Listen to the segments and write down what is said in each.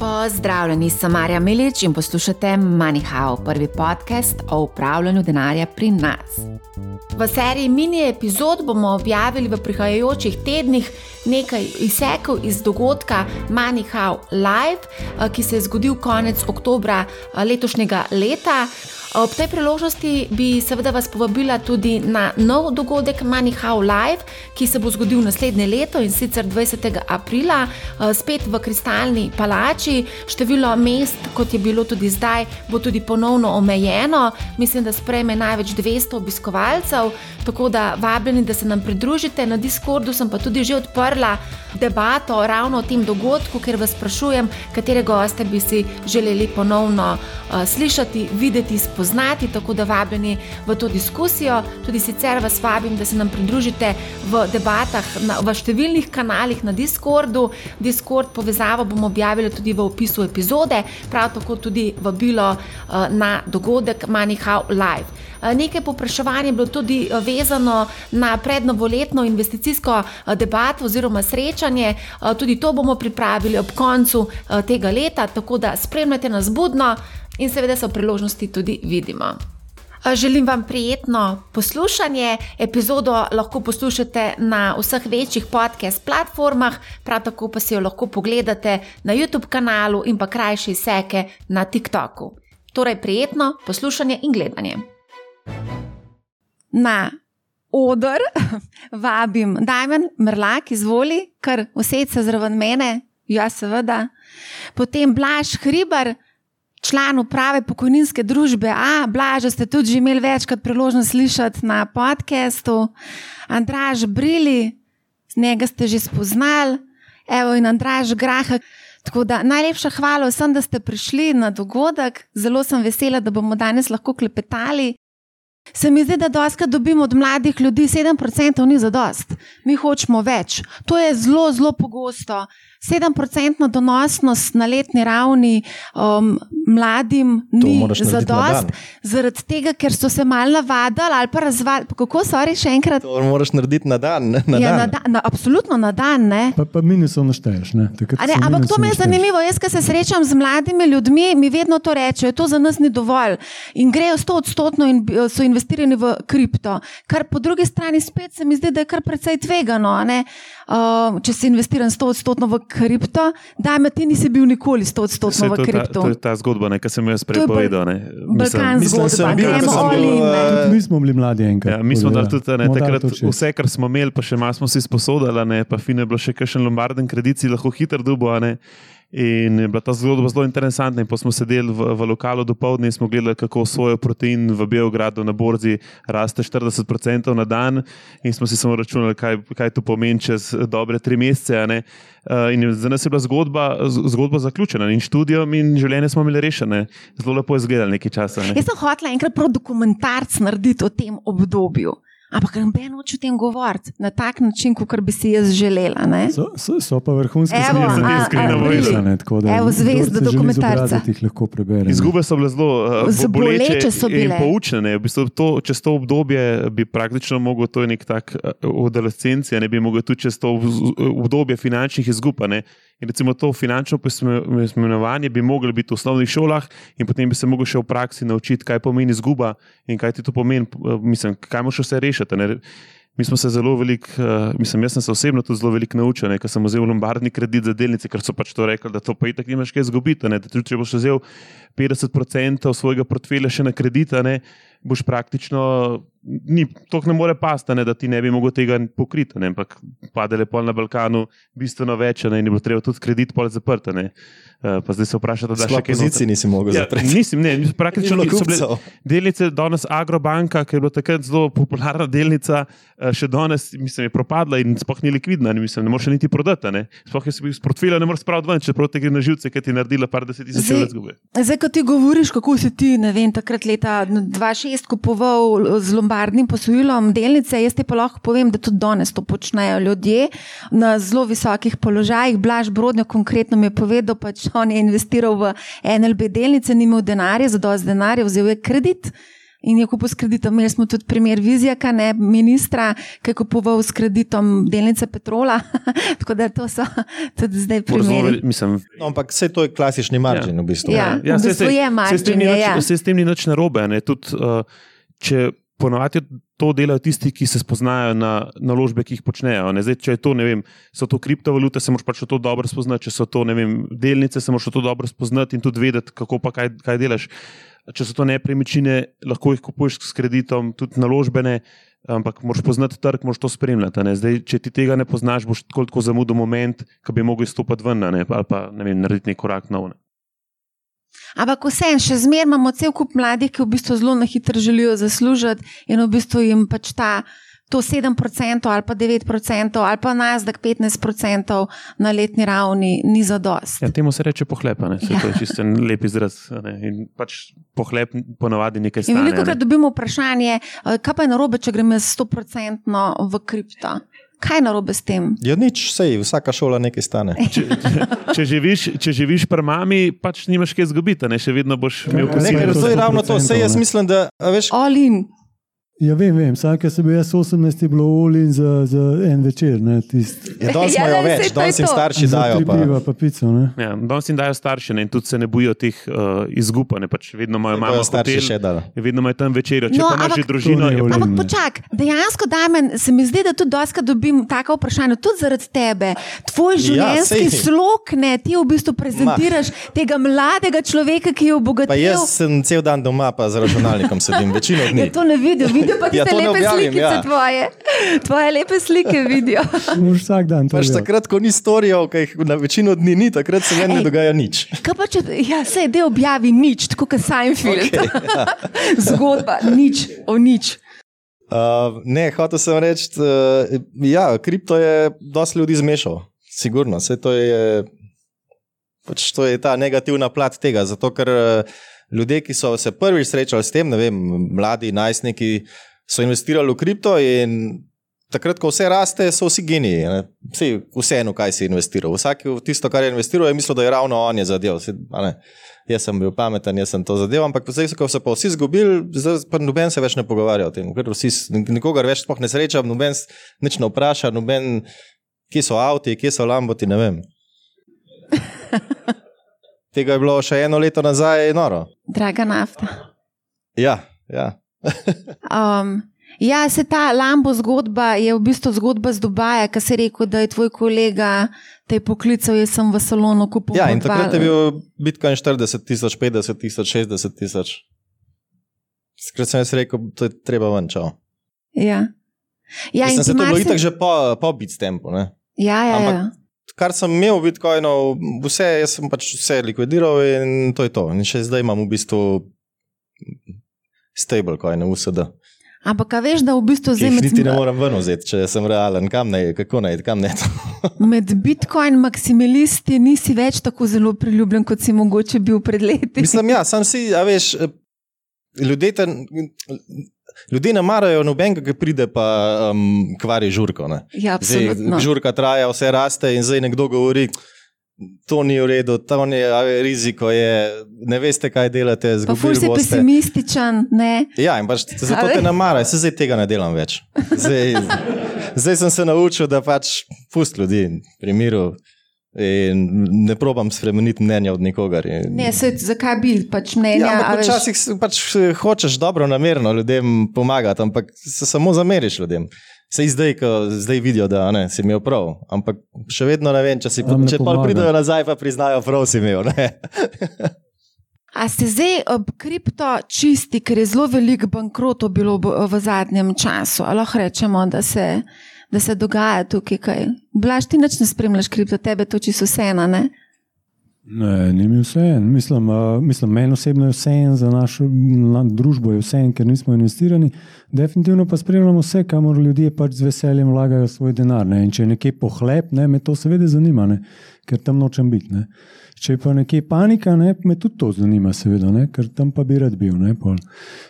Pozdravljeni, sem Marja Milič in poslušate MoneyHow, prvi podcast o upravljanju denarja pri nas. V seriji mini epizod bomo objavili v prihajajočih tednih nekaj izsekov iz dogodka MoneyHow Live, ki se je zgodil konec oktobra letošnjega leta. Ob tej priložnosti bi seveda vas povabila tudi na nov dogodek MoneyHow Live, ki se bo zgodil naslednje leto in sicer 20. aprila, eh, spet v Kristalni palači. Število mest, kot je bilo tudi zdaj, bo tudi ponovno omejeno. Mislim, da sprejme največ 200 obiskovalcev, tako da vabljeni, da se nam pridružite. Na Discordu sem pa tudi že odprla debato ravno o tem dogodku, ker vas sprašujem, katere goste bi si želeli ponovno uh, slišati, videti, spoznati spoznati, tako da vabljeni v to diskusijo. Tudi sicer vas vabim, da se nam pridružite v debatah na, v številnih kanalih na Discordu. Discord povezavo bomo objavili tudi v opisu epizode, prav tako tudi vabilo uh, na dogodek MoneyHow Live. Eh, nekaj popraševanja je bilo tudi eh, vezano na prednovoletno investicijsko debato oziroma srečanje. Tudi to bomo pripravili ob koncu tega leta, tako da spremljate nas budno in seveda so priložnosti tudi vidimo. Želim vam prijetno poslušanje. Epizodo lahko poslušate na vseh večjih podcast platformah, prav tako pa si jo lahko pogledate na YouTube kanalu in pa krajše izseke na TikToku. Torej, prijetno poslušanje in gledanje. Na odr vabim Dajmen Mrlak, izvoli, kar usedite zraven mene, ja, seveda. Potem Blaž Hribar član uprave pokojninske družbe. A, blaže ste tudi imeli večkrat priložnost slišati na podkastu, Andraž Brili, z njega ste že spoznali, evo in Andraž Graha. Tako da najlepša hvala vsem, da ste prišli na dogodek. Zelo sem vesela, da bomo danes lahko klepetali. Se mi zdi, da doska dobimo od mladih ljudi 7% ni za dost. Mi hočemo več. To je zelo, zelo pogosto. 7% donosnost na letni ravni um, mladim ni za dost, zaradi tega, ker so se mal navadili ali pa razvali. Kako so reči še enkrat? To moraš narediti na dan. Na ja, dan. Na da, na, absolutno na dan. Pa, pa minusov našteješ. Ne? Ne, ampak to mi je zanimivo. Jaz, ki se srečam z mladimi ljudmi, mi vedno to rečejo, to za nas ni dovolj. In grejo 100 odstotno in so investirani v kripto. Kar po drugi strani spet se mi zdi, da je kar precej tvegano. Uh, če si investiran 100 odstotno v kripto, da me ti nisi bil nikoli 100 odstotno v kripto. To je ta zgodba, ki sem jo jaz prej povedal. Balkan zgodba, gremo oli. Mi smo bili mladi enkrat. Ja, mi smo dali tudi ne, takrat vse, kar smo imeli, pa še malo smo si sposodili, pa fine je bilo še kakšen lombarden kredit, lahko hitro dubo. In je bila ta zgodba zelo interesantna. Pa smo sedeli v, v lokalu do povdne in smo gledali, kako svoj protein v Beogradu na borzi raste 40% na dan. In smo si samo računali, kaj, kaj to pomeni čez dobre tri mesece. Uh, za nas je bila zgodba, zgodba zaključena in študijo in življenje smo imeli rešene. Zelo lepo je izgledalo nekaj časa. Ne? Jaz sem hotel enkrat dokumentarc narediti o tem obdobju. Ampak noben noče o tem govoriti na tak način, kot bi si jaz želela. So, so, so pa jih skrivamo. Evo, zvezda dokumentarca. Izgube so bile zelo uh, boleče in poučene. V bistvu to, čez to obdobje bi praktično mogel, to je nek tak uh, adolescencija, ne bi mogel tudi čez to obdobje finančnih izgub. In recimo to finančno pismenovanje bi moglo biti v osnovnih šolah, in potem bi se lahko še v praksi naučiti, kaj pomeni izguba in kaj ti to pomeni, mislim, kaj moš vse rešiti. Ne? Mi smo se zelo veliko, uh, mislim, jaz sem se osebno tudi zelo veliko naučil, ker sem vzel lombardni kredit za delnice, ker so pač to rekli, da to pa itak nimaš kaj izgubiti. Če boš vzel 50% svojega portfelja še na kredita, ne, boš praktično ni, to ne more pasti, da ti ne bi mogel tega pokriti. Ne, ampak padele pol na Balkanu bistveno več ne, in je bilo treba tudi kredit pol zaprti. Uh, pa zdaj se vprašate, da še kaj pozicij nisi mogel ja, zapreti. Nisem, ne, praktično niso bile delnice, danes Agrobanka, ki je bila takrat zelo popularna delnica, uh, še danes mislim, je propadla in sploh ni likvidna, ne, mislim, ne moreš niti prodati. Ne. Sploh je iz portfelja ne moreš spraviti ven, če proti gre na živce, ki ti je naredila par deset tisoč evrov zgube. Zdaj, ko ti govoriš, kako si ti, ne vem, takrat leta 2006 kupoval zelo lombardnim posojilom delnice, jaz ti pa lahko povem, da tudi danes to počnejo ljudje na zelo visokih položajih. Blaž Brodnjo konkretno mi je povedal, da pač on je investiral v NLB delnice, ni imel denarja, za dosti denarja, vzel je kredit. In je kupil s kreditom. Imeli smo tudi primer Vizjaka, ne ministra, ki je kupoval s kreditom delnice Petrola. Tako da to so tudi zdaj primeri. No, ampak vse to je klasični margin ja. v bistvu. Ja, ja, v bistvu se, je margin. Se s tem ni nič narobe. Tud, uh, če ponovadi to delajo tisti, ki se spoznajo na naložbe, ki jih počnejo. Zdaj, če to, vem, so to kriptovalute, se moraš pač to dobro spoznati, če so to vem, delnice, se moraš to dobro spoznati in tudi vedeti, kako pa kaj, kaj delaš. Če so to nepremičnine, lahko jih kupuješ s kreditom, tudi naložbene, ampak moraš poznati trg, moraš to spremljati. Zdaj, če ti tega ne poznaš, boš tako, tako zamudil moment, ko bi mogel stopiti ven ne, ali pa ne vem, narediti neki korak na une. Ampak vse en, še zmeraj imamo cel kup mladih, ki v bistvu zelo na hitro želijo zaslužiti in v bistvu jim pač ta. To 7% ali pa 9% ali pa nazdak 15% na letni ravni ni za dost. Ja, temu se reče pohlepa, ne? Se ja. to je čisto lep izraz. Ne? In pač pohlep ponavadi nekaj stane. Veliko krat dobimo vprašanje, eh, kaj pa je narobe, če gremo 100% v kripto. Kaj je narobe s tem? Ja, nič, sej, vsaka šola nekaj stane. če, če, živiš, če živiš pri mami, pač nimaš kaj zgubiti, ne še vedno boš imel kosilo. To je ravno to, sej jaz mislim, da veš. Olin. Ja, vem, vem. Vsake se bi jaz 18 bilo ulin za, za en večer. Ja, danes imajo ja, več, danes jim starši dajo. Pa. Piva, pa pico, ja, danes jim dajo starši ne? in tudi se ne bojijo teh uh, izgub. Pač vedno imajo malo starši še dal. Vedno imajo tam večerjo, če no, pa imaš že družino. Ampak počak, dejansko Damen, se mi zdi, da tudi doska dobim tako vprašanje, tudi zaradi tebe. Tvoj ja, življenjski ja, slog, ne, ti v bistvu prezentiraš Ma. tega mladega človeka, ki je obogatil. Pa jaz sem cel dan doma, pa za računalnikom sedim, večino dni. Ja, to ne vidim vidijo pa ja, te lepe slike, ja. tvoje. tvoje lepe slike vidijo. Vsak dan. Pač takrat, ko ni storijo, ki jih na večino dni ni, takrat se meni ne dogaja nič. Če, ja, se del objavi nič, tako kot Seinfeld. Okay, ja. Zgodba, nič o nič. Uh, ne, hotel sem reči, da uh, ja, kripto je dosti ljudi zmešal, sigurno. To je, pač to je ta negativna plat tega. Zato, ker uh, ljudje, ki so se prvič srečali s tem, ne vem, mladi najstniki, so investirali v kripto in takrat, ko vse raste, so vsi geniji. Vsi, vseeno, kaj si investiral. Vsak tisto, kar je investiral, je mislil, da je ravno on je zadev. Jaz sem bil pameten, jaz sem to zadeval, ampak zdaj, so pa vsi izgubili, zdaj pa noben se več ne pogovarja o tem. Vsi, nikogar več sploh ne srečam, noben nič ne vpraša, noben, kje so avti, kje so lamboti, ne vem. Tega je bilo še eno leto nazaj, noro. Draga nafta. Ja, ja. um, ja, se ta Lambo zgodba je v bistvu zgodba z Dubaja, ki si rekel, da je tvoj kolega te poklical, jaz sem v salonu kupil. Ja, in takrat je bil Bitcoin 40 tisoč, 50 tisoč, 60 tisoč. Skrat sem jaz rekel, to je treba ven, čau. Ja. Ja, in se to bilo itak že po, po bitstempu, ne? Ja, ja, Ampak, ja kar sem imel v Bitcoinu, vse, jaz sem pač vse likvidiral in to je to. In še zdaj imam v bistvu stablecoin, USD. Ampak, veš, da v bistvu zdaj med... niti ne morem ven vzeti, če sem realen, kam ne, kako naj, kam ne. med Bitcoin maksimalisti nisi več tako zelo priljubljen, kot si mogoče bil pred leti. Mislim, ja, sam si, a veš, ljudje te, Ljudje ne marajo nobenega, ki pride pa um, kvari žurko. Ja, zdaj, žurka traja, vse raste in zdaj nekdo govori. To ni v redu, to ni riziko, je, ne veste, kaj delate. Zgubili ste. Si pesimističen. Ne? Ja, in pač zato te ne marajo, se zdaj tega ne delam več. Zdaj, zdaj sem se naučil, da pač pust ljudi pri miru. In ne probam spremeniti mnenja od nikogar. Ne, se, zakaj bi pač mnenja? Ja, včasih pač hočeš dobro namerno ljudem pomagati, ampak se samo zameriš ljudem. Se zdaj, ko zdaj vidijo, da ne, si imel prav. Ampak še vedno ne vem, če si če pa pridejo nazaj, pa priznajo, prav si imel. A ste zdaj ob kripto čisti, ker je zelo veliko bankrotov bilo v zadnjem času? Ali lahko rečemo, da se da se dogaja tukaj kaj. Blaž, ti nič ne spremljaš, kripto tebe to čisto vseeno, ne? Ne, ni mi vse. Mislim, uh, mislim, meni osebno je vse en, za našo na, družbo je vse en, ker nismo investirani. Definitivno pa spremljamo vse, kamor ljudje pač z veseljem vlagajo svoj denar. Ne? In če je nekaj pohlep, ne, me to seveda zanima, ne? ker tam nočem biti. Ne? Če pa nekje panika, ne, me tudi to zanima, seveda, ne, ker tam pa bi rad bil. Ne,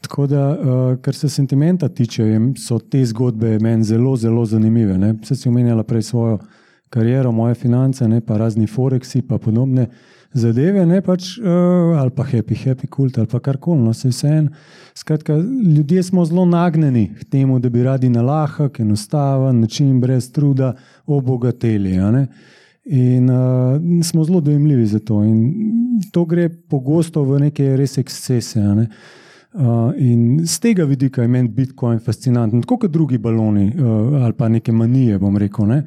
Tako da, uh, kar se sentimenta tiče, so te zgodbe meni zelo, zelo zanimive. Se si omenjala prej svojo kariero, moje finance, ne pa razni foreksi in podobne zadeve, ne pač uh, ali pa happy, happy kult ali pa karkoli, no se vse en. Skratka, ljudje smo zelo nagnjeni k temu, da bi radi na lahek, enostaven način, brez truda, obogateli. In uh, smo zelo dojemljivi za to. In to gre pogosto v neke res ekscese. Ne? Uh, in z tega vidika je meni Bitcoin fascinanten, tako kot drugi baloni uh, ali pa neke manije, bom rekel. Ne?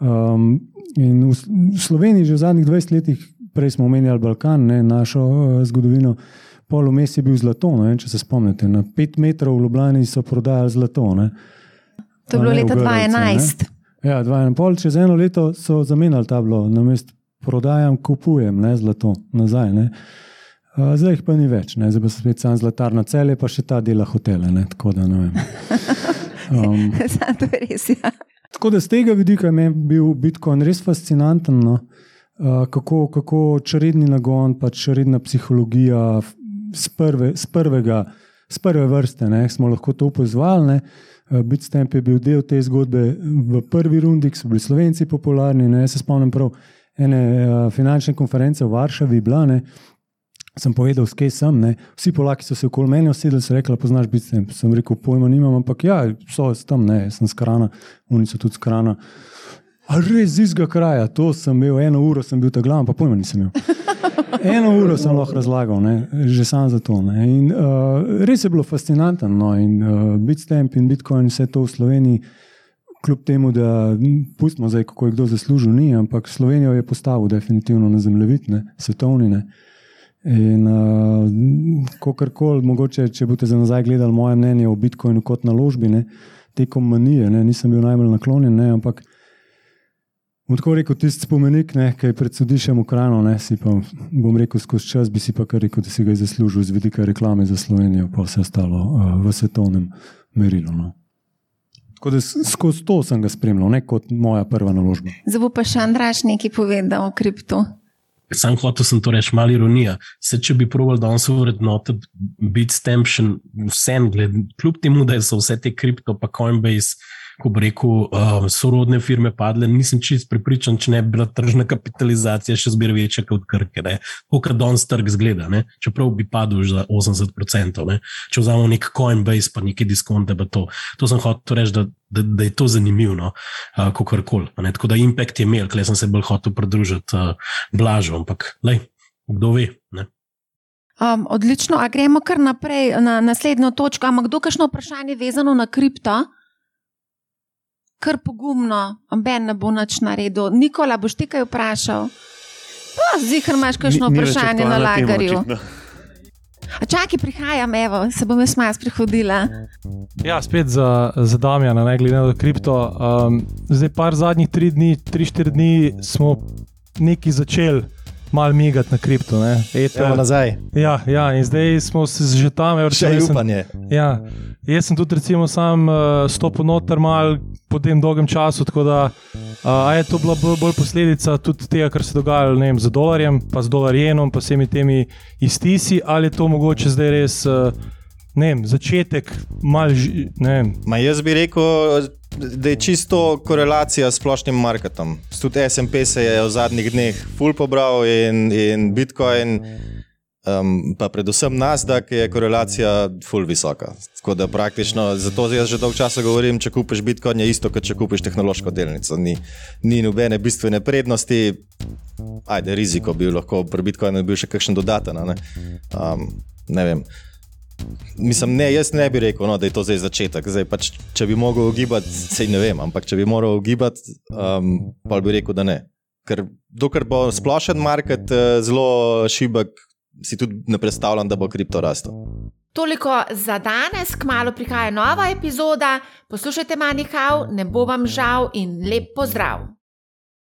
Um, in v, Sloveniji že v zadnjih 20 letih, prej smo omenjali Balkan, ne, našo uh, zgodovino, polomes je bil zlato. Ne, če se spomnite, na 5 metrov v Ljubljani so prodajali zlato. Ne. To je bilo leta 2011. Ja, 2,5, čez eno leto so zamenjali tablo, na mestu prodajam, kupujem ne, zlato nazaj. Ne. Zdaj jih pa ni več, ne. zdaj pa se spet sam zlatar na cele, pa še ta dela hotele. Ne, tako da ne vem. Um, to je res. Ja. Tako da z tega vidika je bil Bitcoin res fascinanten. No. Kako, kako čredni nagon, pa čredna psihologija, z, prve, prvega, z prve vrste ne, smo lahko to upozvali. Uh, Bitstamp je bil del te zgodbe v prvi rundi, ki so bili slovenci popularni. Ne. Se spomnim prav ene uh, finančne konference v Varšavi, Blane. Sem povedal, skaj sem. Ne. Vsi Polaki so se okoli mene usedeli, so rekli: Poznaš Bitstamp? Sem rekel: Pojma nimam, ampak ja, so tam, ne, sem skrana, oni so tudi skrana. A res iz tega kraja, to sem imel, eno uro sem bil ta glav, pa pojma nisem imel. Eno uro sem lahko razlagal, ne? že sam za to. In, uh, res je bilo fascinantno. No? In uh, Bitstamp in Bitcoin, vse to v Sloveniji, kljub temu, da pustimo zdaj, kako je kdo zaslužil, ni, ampak Slovenijo je postavil definitivno na zemljevid, ne? svetovni. Ne? In uh, karkoli, mogoče, če boste za nazaj gledali moje mnenje o Bitcoinu kot naložbi, ne? tekom manije, ne? nisem bil najbolj naklonjen, ne? ampak. Tako rekel, tisti spomenik, ki je pred sodiščem ukrajino, ne si pa, bom rekel, skozi čas bi si pa kar rekel, da si ga je zaslužil z vidika reklame za Slovenijo, pa vse ostalo uh, v svetovnem merilu. No. Tako da skozi to sem ga spremljal, ne kot moja prva naložba. Zdaj pa še Andraš nekaj povedal o kriptu. Sam hotel sem to reči, malo ironija. Se, če bi proval danes vrednotiti Bitstamp, vsem, kljub temu, da so vse te kripto, pa Coinbase ko bi rekel, uh, sorodne firme padle, nisem čist pripričan, če ne bi bila tržna kapitalizacija še zmeraj večja kot krke. Kot danes trg zgleda, ne? čeprav bi padel za 80%. Ne? Če vzamemo nek Coinbase, pa nekaj diskonte, pa to. To sem hotel reči, da, da, da je to zanimivo, no? uh, kako koli. Tako da impact je imel, klej sem se bolj hotel pridružiti uh, blažo, ampak lej, kdo ve. Ne? Um, odlično, a gremo kar naprej na naslednjo točko. Ampak kdo kakšno vprašanje vezano na kripto? Kar pogumno, amben ne bo nič naredil. Nikola, boš ti kaj vprašal? Zihar imaš kakšno vprašanje na lagarju. A čakaj, prihajam, evo, se bom jaz malo sprehodila. Ja, spet za, za Damjana, ne glede na kripto. Um, zdaj, par zadnjih tri dni, tri, štiri dni smo neki začeli malo migati na kripto. Evo nazaj. Ja, ja, in zdaj smo se že tam, evo, še upanje. Ja, jaz sem tudi, recimo, sam uh, stopil noter malo po tem dolgem času. Da, uh, je to bila bolj, posledica tudi tega, kar se je dogajalo vem, z dolarjem, pa z dolarjenom, pa vsemi temi istisi, ali je to mogoče zdaj res uh, vem, začetek mal. Ma jaz bi rekel. Da je čisto korelacija s splošnim marketom. Tudi SP se je v zadnjih dneh full pobral in, in Bitcoin. Um, pa predvsem nas, da je korelacija full visoka. Tako da praktično, zato jaz že dolgo časa govorim, če kupiš Bitcoin, je isto, kot če kupiš tehnološko delnico. Ni, ni nobene bistvene prednosti, ajde, riziko bi lahko pri Bitcoinu bil še kakšen dodaten. Ne? Um, ne vem. Mislim, ne, jaz ne bi rekel, no, da je to zdaj začetek. Zdaj, pač, če bi mogel ugibati, se ne vem, ampak če bi moral ugibati, um, pa bi rekel, da ne. Ker dokler bo splošen market uh, zelo šibek, si tudi ne predstavljam, da bo kripto rastel. Toliko za danes, kmalo prihaja nova epizoda. Poslušajte, manjkav, ne bo vam žal in lep pozdrav.